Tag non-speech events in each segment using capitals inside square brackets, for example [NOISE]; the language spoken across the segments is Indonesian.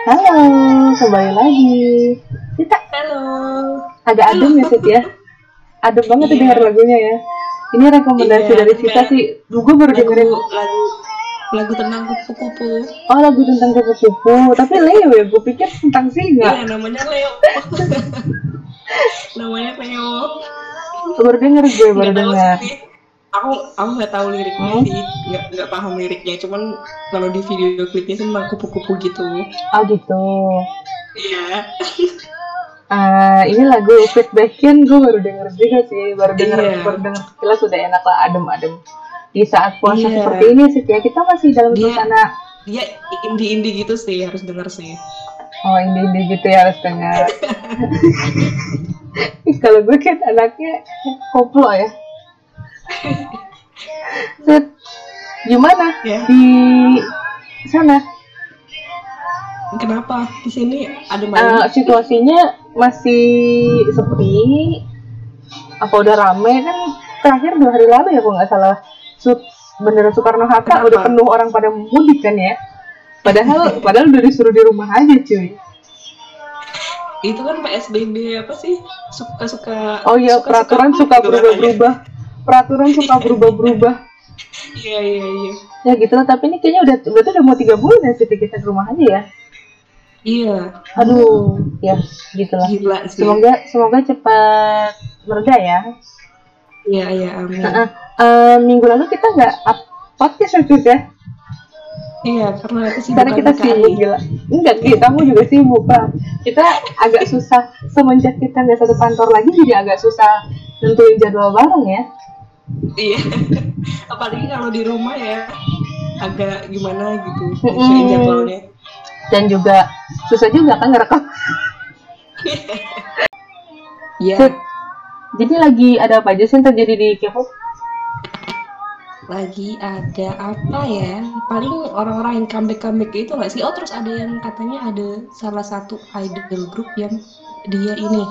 Halo, kembali lagi. Kita Halo. agak adem ya, Sit ya. Adem banget tuh Iya. denger lagunya ya. Ini rekomendasi Iya, dari Sita sih. Duh, gue baru Lagu dengerin. lagu lagu tentang kupu-kupu. Oh, lagu tentang kupu-kupu. Tapi Leo ya, gue pikir tentang singa. Iya, namanya Leo. [LAUGHS] namanya Leo. Baru denger gue, baru denger. Aku aku nggak tahu liriknya Hmm? sih, nggak nggak paham liriknya. Cuman kalau di video klipnya sih tentang kupu-kupu gitu. Oh gitu. Iya. Ah, ini lagu feedbackin gue baru denger juga sih. Baru denger, Iya. baru denger sekilas sudah enak lah, adem-adem. Di saat puasa Iya. seperti ini sih ya, kita masih dalam Dia- suasana Dia indie-indie gitu sih, harus denger sih. Oh indie indie gitu ya harus dengar. [LAUGHS] Kalau gue kan anaknya koplo ya. Set, gimana Ya. di sana? Kenapa? Di sini ada main. situasinya masih sepi? Apa udah rame kan? Terakhir dua hari lalu ya kalau nggak salah. Sud Bandara Soekarno Hatta udah penuh orang pada mudik kan ya. Padahal padahal udah disuruh di rumah aja cuy. itu kan PSBB apa sih? Suka-suka Oh iya, suka-suka peraturan suka berubah-berubah. Peraturan suka berubah-berubah. Iya, iya, iya. Ya gitu lah, tapi ini kayaknya udah berarti udah mau tiga bulan ya sih kita di rumah aja ya. Iya, Aduh, ya gitulah. gila sih. Semoga semoga cepat mereda ya. Iya, iya, amin. Nah, eh, minggu lalu kita nggak up podcast itu ya, Iya, karena kesibukan karena kita sibuk gila. Enggak, Ki, kamu juga sibuk Pak. Kita agak susah semenjak kita nggak satu kantor lagi jadi agak susah nentuin jadwal bareng ya. Iya. [LAUGHS] Apalagi kalau di rumah ya agak gimana gitu Mm-mm. nyesuaiin jadwalnya. Dan juga susah juga kan ngerekam. [LAUGHS] Iya. Sit, Jadi lagi ada apa aja sih yang terjadi di K-pop? Lagi ada apa ya? Paling orang-orang yang comeback-comeback itu nggak sih? Oh, terus ada yang katanya ada salah satu idol group yang dia ini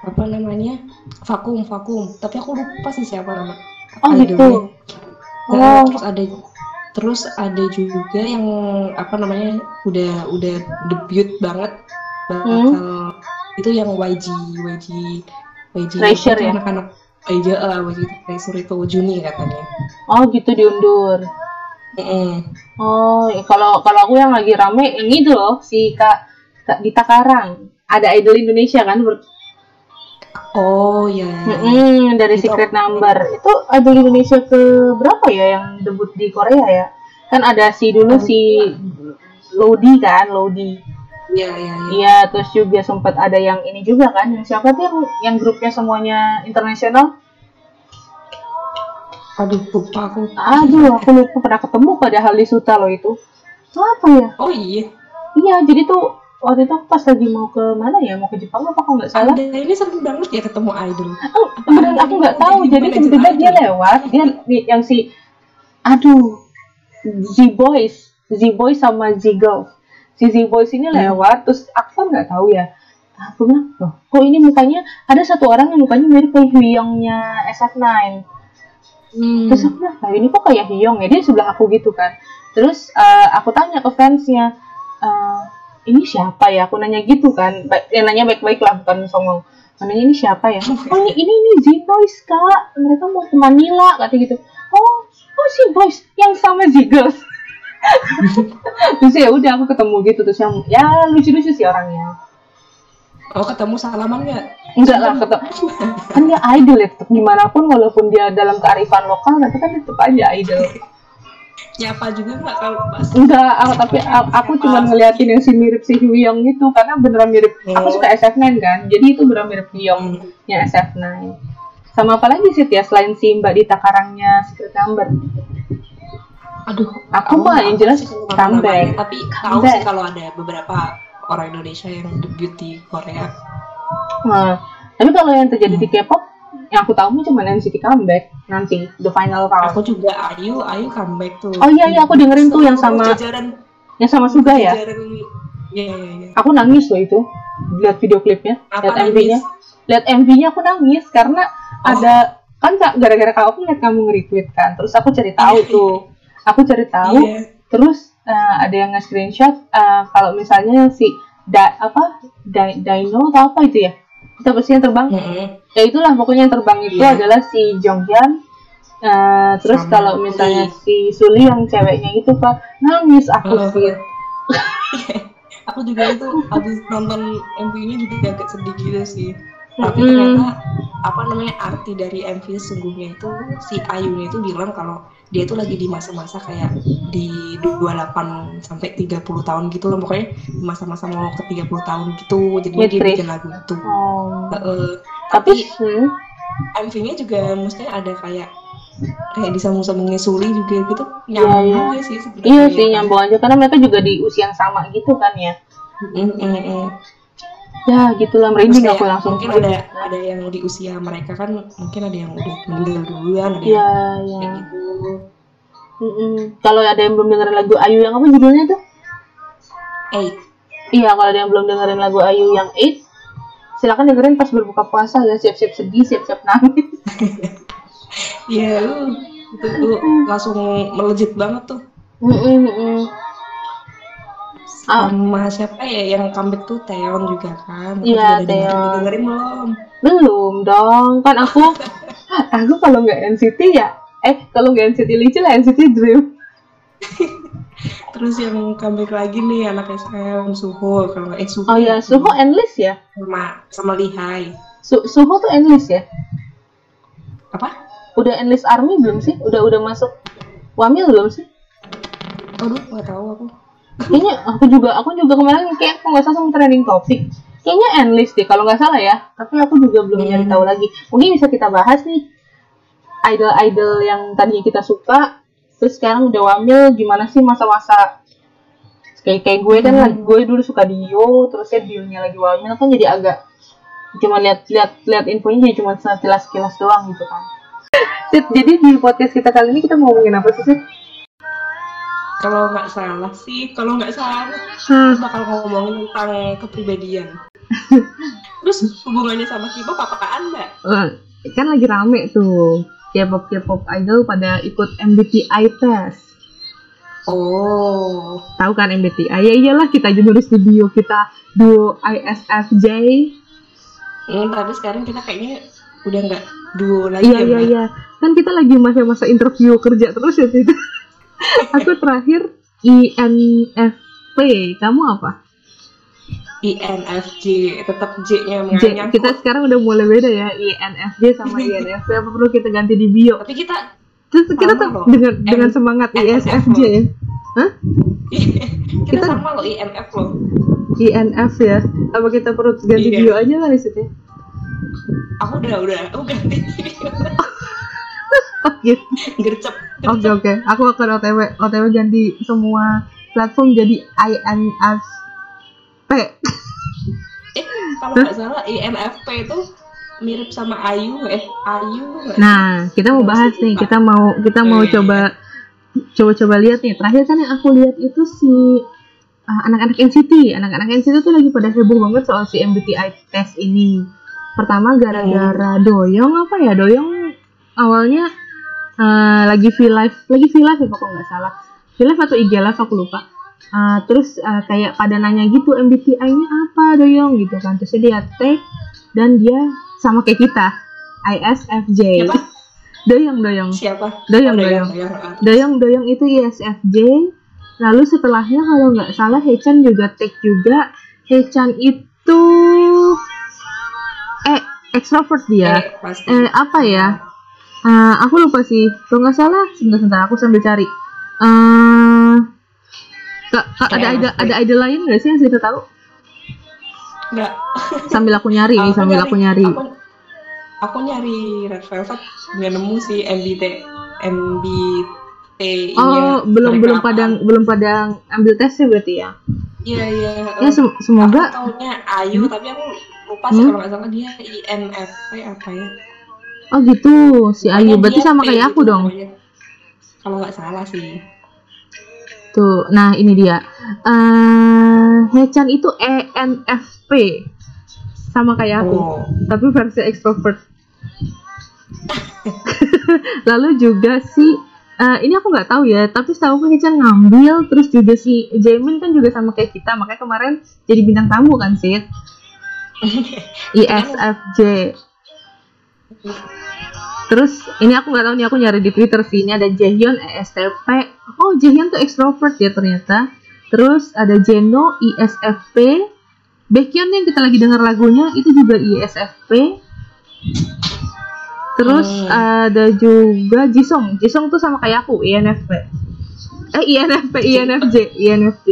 apa namanya? Vakum, vakum. Tapi aku lupa sih siapa nama Oh idolnya. gitu. Nah, Oh. terus ada terus ada juga yang apa namanya udah udah debut banget bakal itu yang YG YG YG Treasure tuh ya? anak-anak YG uh, YG Treasure itu Juni katanya Oh gitu diundur. Mm-mm. Oh, ya kalau kalau aku yang lagi rame yang itu loh si Kak, Kak Dita Karang. Ada idol Indonesia kan ber- oh ya Mm-mm, dari Itu Secret Number. Itu idol Indonesia ke berapa ya yang debut di Korea ya? Kan ada si dulu si Lodi kan, Lodi. Iya iya iya Iya, terus juga sempat ada yang ini juga kan, yang siapa tuh yang, yang grupnya semuanya internasional? aduh lupa aku Aduh, aku lupa pernah ketemu padahal di Suta loh itu. Apa ya? oh iya Iya, jadi tuh waktu itu aku pas lagi mau ke mana ya? Mau ke Jepang apa kalau nggak salah? ada ini sering banget ya ketemu idol Oh, beneran aku nggak tahu. Jadi tiba-tiba dia lewat, dia di- yang si, aduh, Z Boys, Z Boys sama Z Girls. Si Z Boys ini Hmm. lewat, terus aku nggak tahu ya. Aku bilang, loh, kok ini mukanya ada satu orang yang mukanya mirip kayak Hyungnya SF9. hmm. Terus aku bilang, nah ini kok kayak Hyung ya? Dia sebelah aku gitu kan. Terus eh, aku tanya ke fansnya, eh, ini siapa ya? Aku nanya gitu kan. Ba- ya, nanya baik-baik lah, bukan songong. Nanya ini siapa ya? [LAUGHS] Oh ini ini, ini Z Boys kak. Mereka mau ke Manila kata gitu. Oh oh si Boys yang sama Z Girls. Terus ya udah aku ketemu gitu terus yang ya lucu-lucu sih orangnya. oh ketemu salaman nggak Enggak lah ketemu. kan dia idol ya tetap gimana pun walaupun dia dalam kearifan lokal tapi kan tetap aja idol. nyapa juga nggak kalau pas Enggak, aku, tapi aku cuma ngeliatin yang si mirip si Hyung itu karena beneran mirip. Aku Oh. suka SF9 kan, jadi itu beneran mirip Hyung Hmm. nya SF9. Sama apa lagi sih ya selain si Mbak Dita Karangnya Secret Number? Aduh, Aku mah yang jelas comeback. tapi tahu sih kalau ada beberapa orang Indonesia yang debut di Korea. Nah, tapi kalau yang terjadi di K-pop, yang aku tahu cuma NCT comeback nanti the final round. Aku juga Ayu, Ayu comeback tuh. Oh iya iya aku dengerin tuh yang sama jajaran yang sama Suga ya. Iya iya iya. Aku nangis loh itu lihat video klipnya, lihat MV-nya. lihat MV-nya aku nangis karena ada kan gara-gara kak aku lihat kamu nge-retweet kan terus aku cari tahu tuh aku cari tahu Iya. terus eh, ada yang nge-screenshot eh, kalau misalnya si da, apa Di- Dino atau apa itu ya itu apa sih yang terbang Mm-mm. ya itulah pokoknya yang terbang itu Iya. adalah si Jonghyun Eh, terus Sama kalau misalnya si Suli yang ceweknya itu pak nangis aku Heeh. sih [LAUGHS] aku juga itu habis nonton MV-nya juga agak sedih gitu sih tapi Mm-mm. ternyata apa namanya arti dari MV sesungguhnya itu si Ayunya itu bilang kalau dia itu lagi di masa-masa kayak di 28 sampai 30 tahun gitu loh pokoknya di masa-masa mau ke 30 tahun gitu jadi dia bikin lagu itu oh. Heeh. tapi tapi hmm, MV-nya juga mesti ada kayak kayak disambung-sambungnya Suli juga gitu Iya, nyambung iya. juga sih sebenarnya iya sih nyambung aja karena mereka juga di usia yang sama gitu kan ya Mm, mm, mm. Ya gitulah merinding aku langsung mungkin ada ada yang di usia mereka kan mungkin ada yang udah meninggal duluan ada Iya, yang iya. kayak gitu Mm-mm. Kalau ada yang belum dengerin lagu Ayu yang apa judulnya tuh? eh Iya, kalau ada yang belum dengerin lagu Ayu yang 8, silakan dengerin pas berbuka puasa ya, siap-siap sedih, siap-siap nangis. [LAUGHS] ya lu itu tuh langsung melejit banget tuh Mm-mm, mm-mm. Ah. sama siapa ya yang comeback tuh Taeyeon juga kan Iya, udah dengerin, Taeyeon. udah dengerin belum Belum dong, kan aku [LAUGHS] aku kalau nggak NCT ya, eh kalau nggak NCT Licin lah NCT Dream. [LAUGHS] terus yang comeback lagi nih anak SM Suho kalau eh Suho Oh ya, Suho endless ya? sama sama Lihai Su- Suho tuh endless ya? apa Udah endless army belum sih? Udah udah masuk Wamil belum sih? aduh nggak tahu aku Kayaknya aku juga aku juga kemarin kayak aku nggak salah sama trending topik. Kayaknya endless deh kalau nggak salah ya. Tapi aku juga belum nyari Hmm. tahu lagi. Mungkin bisa kita bahas nih idol-idol yang tadinya kita suka terus sekarang udah wamil gimana sih masa-masa kayak kayak gue kan Hmm. lagi gue dulu suka Dio terus ya Dio-nya lagi wamil kan jadi agak cuma lihat lihat lihat infonya jadi cuma sekilas sekilas doang gitu kan. Jadi di podcast kita kali ini kita mau ngomongin apa sih Sid? Kalau nggak salah sih kalau nggak salah Hmm. bakal ngomongin tentang kepribadian [LAUGHS] terus hubungannya sama K-pop apaan mbak Eh, kan lagi rame tuh K-pop K-pop idol pada ikut MBTI test. oh Tahu kan MBTI? Ya iyalah kita aja nulis di bio kita duo ISFJ. Hmm, tapi sekarang kita kayaknya udah nggak duo lagi Iya ya iya iya. Kan kita lagi masa-masa interview kerja terus ya itu. [LAUGHS] Aku terakhir INFP. Kamu apa? INFJ tetap J-nya J. Kita sekarang udah mulai beda ya INFJ sama [LAUGHS] INFP. Apa perlu kita ganti di bio? tapi kita Terus kita tuh dengan dengan M- semangat NFP ISFJ ya. Hah? [LAUGHS] kita, Kita- sama loh INF loh INF ya. Apa kita perlu ganti Iya. bio aja kali sih? Aku udah udah aku ganti [LAUGHS] Oh gitu. gercep Oke oke, aku akan OTW OTW ganti semua platform jadi INFP. eh kalau nggak salah INFP itu mirip sama Ayu eh Ayu? Nah, kita mau bahas nih, kita mau kita mau Oh, iya, coba coba-coba lihat nih. Terakhir kan yang aku lihat itu si uh, anak-anak NCT, anak-anak NCT tuh lagi pada heboh banget soal si MBTI test ini. Pertama gara-gara Doyong apa ya? Doyong awalnya uh, lagi V live, lagi V live ya kalau nggak salah. V live atau IG live aku lupa. Uh, terus uh, kayak pada nanya gitu MBTI-nya apa Doyong gitu kan. Terus dia tag dan dia sama kayak kita ISFJ. Siapa? Doyong Doyong. siapa Doyong, Oh, doyong. doyong. Doyong Doyong itu ISFJ. Lalu setelahnya kalau nggak salah Hechan juga tag juga. Hechan itu eh extrovert dia. eh, Eh apa ya? Eh, aku lupa sih. Kalau nggak salah, sebentar-sebentar aku sambil cari. Eh Kak, kak, ada ada ada ide lain nggak sih yang kita tahu? nggak Sambil aku nyari nih, sambil aku nyari. aku, aku nyari Red Velvet nggak nemu sih MBT MBT Oh, belum belum pada belum pada ambil tesnya berarti ya? iya iya Ya sem- aku semoga taunya Ayu tapi aku lupa sih Hmm? kalau nggak salah dia INFP apa ya Oh gitu, si Ayu. Pokoknya Berarti sama P kayak aku dong. kalau nggak salah sih Tuh, nah ini dia. Eh Hechan itu ENFP. sama kayak aku Oh. tapi versi extrovert [LAUGHS] lalu juga si eh, ini aku nggak tahu ya tapi setahu aku Hechan ngambil terus juga si Jamin kan juga sama kayak kita makanya kemarin jadi bintang tamu kan sih [LAUGHS] ISFJ terus ini aku nggak tahu nih aku nyari di Twitter sih. Ini ada Jaehyun ESTP oh Jaehyun tuh extrovert ya ternyata. Terus ada Jeno ISFP Baekhyun yang kita lagi dengar lagunya itu juga ISFP terus Hmm. ada juga Jisung. Jisung tuh sama kayak aku INFP eh INFP INFJ INFJ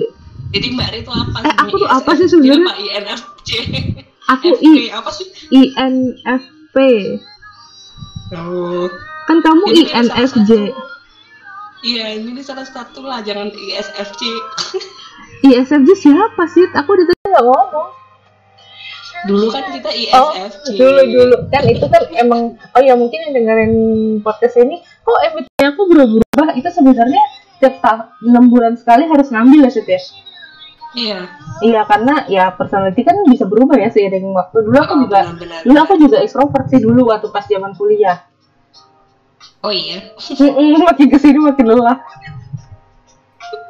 Jadi Mbak Ri itu apa Eh, aku tuh apa sih sebenarnya? INFJ? aku [LAUGHS] I apa sih? INFP Oh. kan kamu Jadi ini INFJ Iya, ini salah satu lah, jangan ISFJ. ISFJ siapa sih? Aku ditanya nggak ngomong. Dulu kan kita Oh, ISFJ. dulu dulu. Kan itu kan emang oh ya mungkin yang dengerin podcast ini kok MBTI aku berubah itu sebenarnya tiap enam bulan sekali harus ngambil ya Sud ya Iya. iya karena ya personality kan bisa berubah ya seiring waktu dulu aku Oh, juga benar-benar. dulu aku juga extrovert sih dulu waktu pas zaman kuliah Oh iya. Makin ke sini makin lelah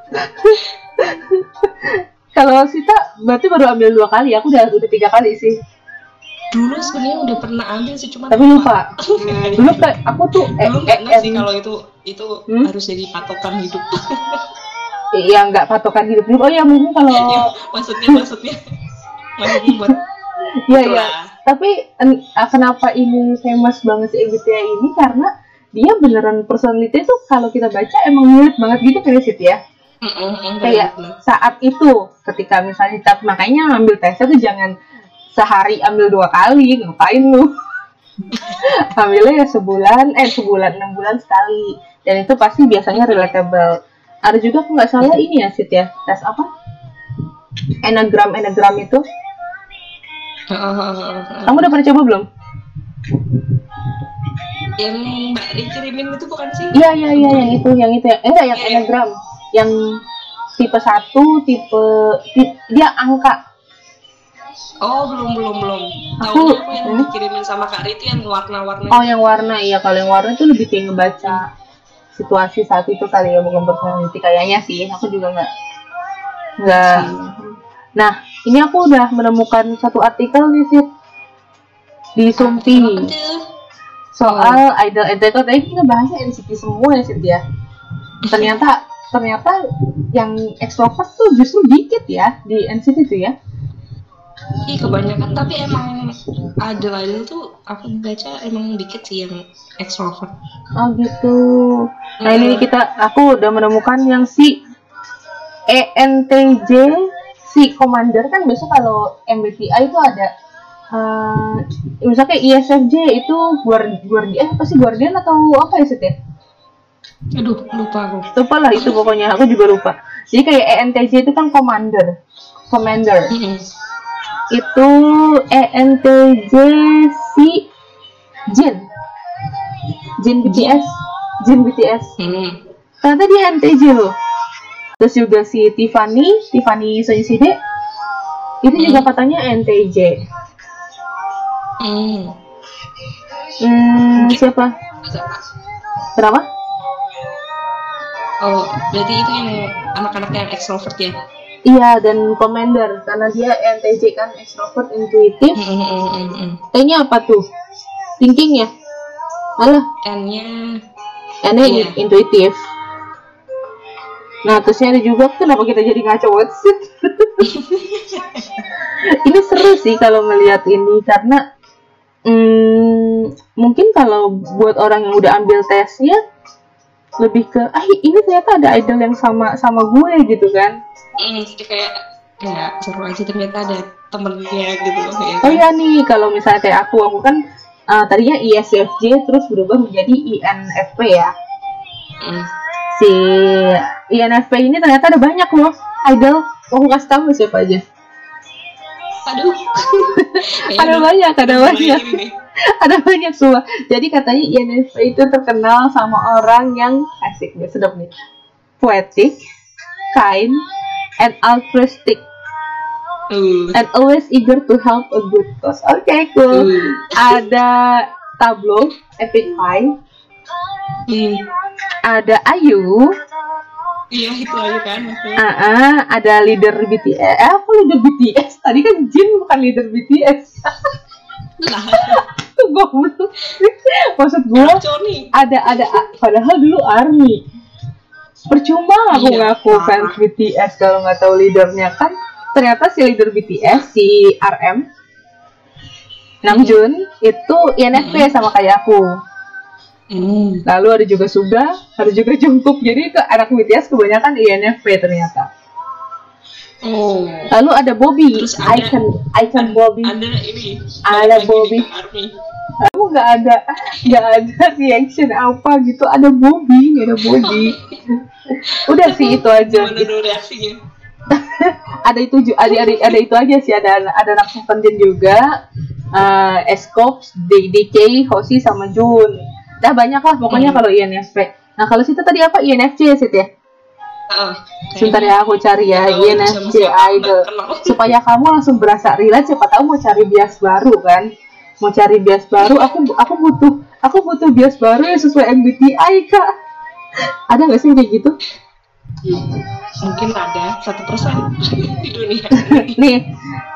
[LAUGHS] kalau Sita berarti baru ambil dua kali aku udah udah tiga kali sih Dulu sebenarnya udah pernah ambil sih, cuma tapi lupa [LAUGHS] dulu kayak aku tuh eh, Dulu eh, ngerti em, kalau itu itu Hmm? harus jadi patokan hidup. [LAUGHS] Iya nggak patokan hidup hidup. Oh ya mungkin kalau Ya, maksudnya maksudnya maksudnya buat ya itulah. ya. Tapi en- ah, kenapa ini famous banget si MBTI ini karena dia beneran personality tuh kalau kita baca emang mirip banget gitu kan sih ya. Mm, mm, mm, Kayak saat itu ketika misalnya kita makanya ngambil tesnya tuh jangan sehari ambil dua kali ngapain lu [LAUGHS] ambilnya ya sebulan eh sebulan enam bulan sekali dan itu pasti biasanya relatable ada juga aku nggak salah ini ya Sit ya tes apa enagram enagram itu kamu udah pernah coba belum Yang Mbak Ri kirimin itu bukan sih? iya iya iya yang itu yang itu ya enggak yang Iya. enagram yang tipe satu tipe ti- dia angka Oh belum belum belum. Aku- Tahu aku yang hmm? dikirimin sama Kak Ri itu yang warna-warna. oh yang warna iya kalau yang warna itu lebih kayak ngebaca situasi saat itu kali ya bukan personality kayaknya sih aku juga nggak nggak nah ini aku udah menemukan satu artikel nih sih di Sumpi. Soal idol idol tadi kita bahasnya NCT semua ya Sid ya. Ternyata ternyata yang ekstrovert tuh justru dikit ya di NCT tuh ya Ih kebanyakan. Tapi emang idol-idol tuh aku baca emang dikit sih yang extrovert. oh gitu. Nah ini kita aku udah menemukan yang si ENTJ si commander. Kan biasa kalau MBTI itu ada eh misalnya ISFJ itu guard guardian apa sih guardian atau apa ya Sid ya? Aduh lupa aku. lupa lah itu pokoknya aku juga lupa. Jadi kayak ENTJ itu kan commander commander. Mm-mm. Itu ENTJ si Jin. Jin BTS Jin BTS Hmm. ternyata dia ENTJ loh. Terus juga si Tiffany Tiffany Soniside itu juga katanya ENTJ Hmm. hmm siapa? Kenapa? Oh berarti itu yang anak-anak yang extrovert ya? Iya dan commander. Karena dia ENTJ kan extrovert intuitif. Mm, mm, mm, mm, mm. T-nya apa tuh? Thinking ya? Alah. N-nya. N-nya in- intuitif. Nah, terusnya ada juga kenapa kita jadi ngaco? Sih? [LAUGHS] ini seru sih kalau ngelihat ini. Karena hmm, mungkin kalau buat orang yang udah ambil tesnya lebih ke ah ini ternyata ada idol yang sama sama gue gitu kan. Mm, jadi kayak ya seru aja ternyata ada temennya gitu ya kan? Oh ya nih kalau misalnya kayak aku aku kan uh, tadinya ISFJ terus berubah menjadi INFP ya. Mm. Si INFP ini ternyata ada banyak loh idol. Mau aku kasih tahu siapa aja? Aduh. [LAUGHS] ada banyak, ada banyak. ini [LAUGHS] ada banyak semua. Jadi katanya INFP itu terkenal sama orang yang asik nih, sedap nih. Poetic, kind, and altruistic. Uh, and always eager to help a good cause. Oke, cool. uh, Ada Tablo, Epic Five, hmm. ada Ayu, Iya itu aja kan maksudnya. ah, ah, ada leader BTS. Eh, apa leader BTS? Tadi kan Jin bukan leader BTS. Lah, [LAUGHS] goblok. Maksud gue ada ada padahal dulu Army. Percuma aku Iya, fans BTS kalau nggak tahu leadernya kan. Ternyata si leader BTS si RM Namjoon itu INFP sama kayak aku. Hmm. Lalu ada juga Suga, ada juga Jungkook. Jadi ke anak BTS kebanyakan INFP ternyata. Oh. Lalu ada Bobby, Terus ada- icon icon Bobby. Ada ini. Ada Bobby. Aku nggak ada nggak ada reaction apa gitu. Ada Bobby, nggak ada Bobby. [LAUGHS] Udah sih itu aja. Reaksinya? [LAUGHS] Ada itu ada, ada ada itu aja sih. Ada ada anak Seventeen juga. Uh, Escops, DK, Hoshi sama Jun. Dah banyak lah pokoknya Hmm. kalau INFP. Nah kalau situ tadi apa INFJ sih ya? Ah, Sebentar ya aku cari ya INFJ siapa, idol. nggak kenal. Supaya kamu langsung berasa relate siapa tahu mau cari bias baru kan. Mau cari bias baru aku aku butuh aku butuh bias baru yang sesuai MBTI kak. Ada nggak sih kayak gitu? mungkin ada satu persen [LAUGHS] di dunia ini. [LAUGHS] Nih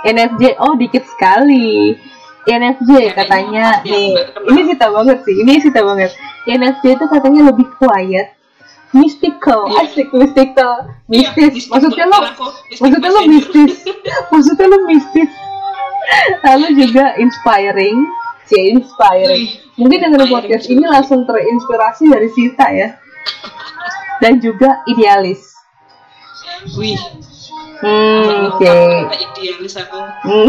NFJ oh dikit sekali. INFJ katanya nih ini sita banget sih ini sita banget INFJ itu katanya lebih quiet mystical. Iya. [LAUGHS] asik mystical. Iya, mistis. mistis. Maksudnya lo maksudnya lo mistis. [LAUGHS] Maksudnya lo mistis. Lalu juga inspiring. Cie inspiring. Wih, mungkin inspiring podcast ini langsung terinspirasi dari Sita ya. Dan juga idealis. Wih, hmm, oke. idealis aku? Hmm.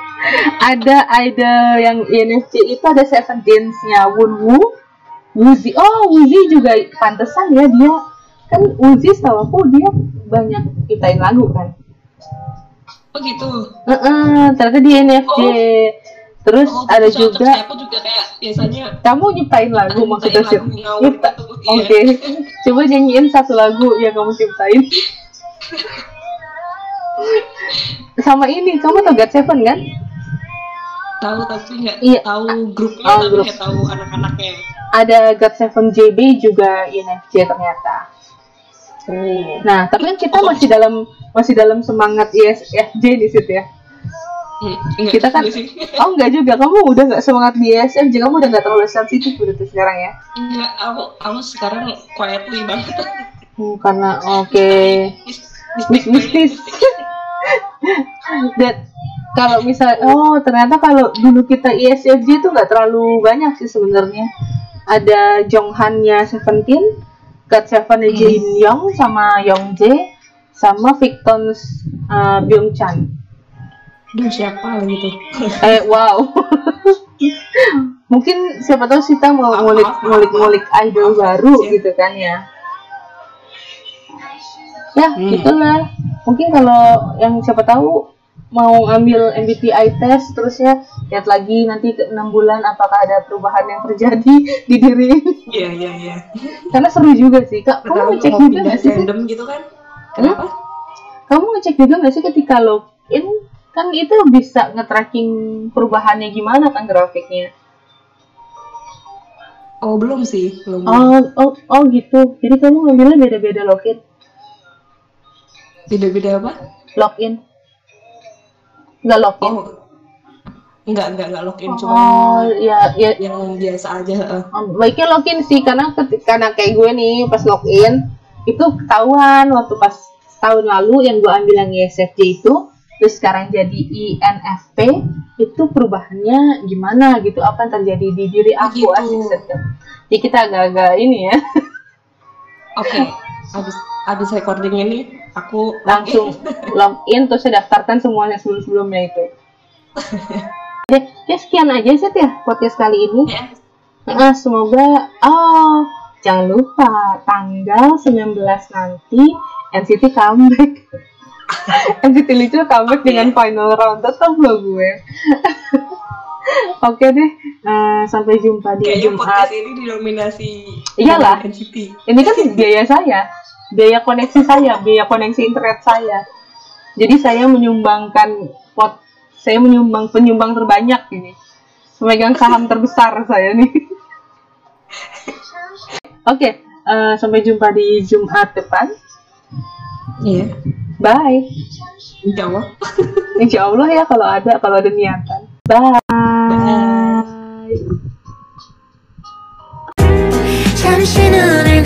[LAUGHS] ada idol yang INFJ itu ada Seventeens-nya Wunwoo, Wuzi. Oh, Wuzi juga pantesan ya dia kan Wuzi setahu aku dia banyak ciptain lagu kan. Oh gitu. Heeh, ternyata dia INFJ. Terus Oh, ada juga Aku juga kayak biasanya kamu nyiptain lagu maksudnya sih. Nyipta- gitu, Oke. iya. Coba nyanyiin satu lagu yang kamu ciptain. Sama ini, kamu tau God Seven kan? tahu tapi nggak Iya. tahu grupnya Oh, tapi grup. nggak tahu anak-anaknya. Ada God Seven JB juga INFJ ternyata. Oh. Nah, tapi kan kita masih dalam masih dalam semangat ISFJ di situ ya. Hmm, enggak, Kita kan- enggak. [LAUGHS] Oh enggak juga, kamu udah nggak semangat di ISFJ, kamu udah nggak terlalu sensitif berarti sekarang ya? Enggak, aku aku sekarang quietly banget. Hmm, karena oke. Mis- Mis- mistis. Dan kalau misal, oh ternyata kalau dulu kita ISFJ itu nggak terlalu banyak sih sebenarnya. Ada Jonghan-nya Seventeen, God Seven-nya Hmm. Jin Young sama Young Jae, sama Victons uh, Byung Chan. Duh, siapa lagi [LAUGHS] tuh? Eh wow. [LAUGHS] Mungkin siapa tahu kita mau Apa, ngulik apa, ngulik ngulik idol baru sih? gitu kan ya. Ya, Hmm. gitulah. Mungkin kalau yang siapa tahu mau ambil MBTI test terus ya lihat lagi nanti ke enam bulan apakah ada perubahan yang terjadi [LAUGHS] di diri. Iya, iya, iya. karena seru juga sih kak kamu Pertama ngecek juga nggak sih random gitu kan? Kenapa? kamu ngecek juga nggak sih ketika login kan itu bisa nge-tracking perubahannya gimana kan grafiknya Oh, belum sih, belum. Oh, oh, oh gitu. Jadi kamu ngambilnya beda-beda login, Beda-beda apa? login. Enggak login. Oh. Enggak, enggak, enggak login, cuma Oh, ya, ya. yang biasa aja. heeh. Oh, Baiknya login sih, karena ketika karena kayak gue nih pas login itu ketahuan waktu pas tahun lalu yang gue ambil yang ISFJ itu, terus sekarang jadi INFP itu perubahannya gimana gitu, apa yang terjadi di diri aku Gitu. asik sedap. Jadi kita agak-agak ini ya, Oke, [LAUGHS] habis habis recording ini aku langsung [LAUGHS] login terus saya daftarkan semuanya sebelum-sebelumnya itu. [LAUGHS] Oke, ya sekian aja sih ya podcast kali ini. ya. Nah, semoga oh jangan lupa tanggal 19 nanti NCT comeback. [LAUGHS] NCT lucu comeback Oke. dengan final round tetap loh gue. Oke deh, eh, sampai jumpa di Kayaknya Jumat. podcast ini dinominasi Iyalah. NCT. Ini kan biaya saya, biaya koneksi saya, biaya koneksi internet saya. Jadi saya menyumbangkan pot, saya menyumbang penyumbang terbanyak ini. Pemegang saham terbesar saya nih. [LAUGHS] Oke, eh, sampai jumpa di Jumat depan. Iya. Bye. Insya Allah. [LAUGHS] Insya Allah ya kalau ada kalau ada niatan. Bye. Bye. 잠시는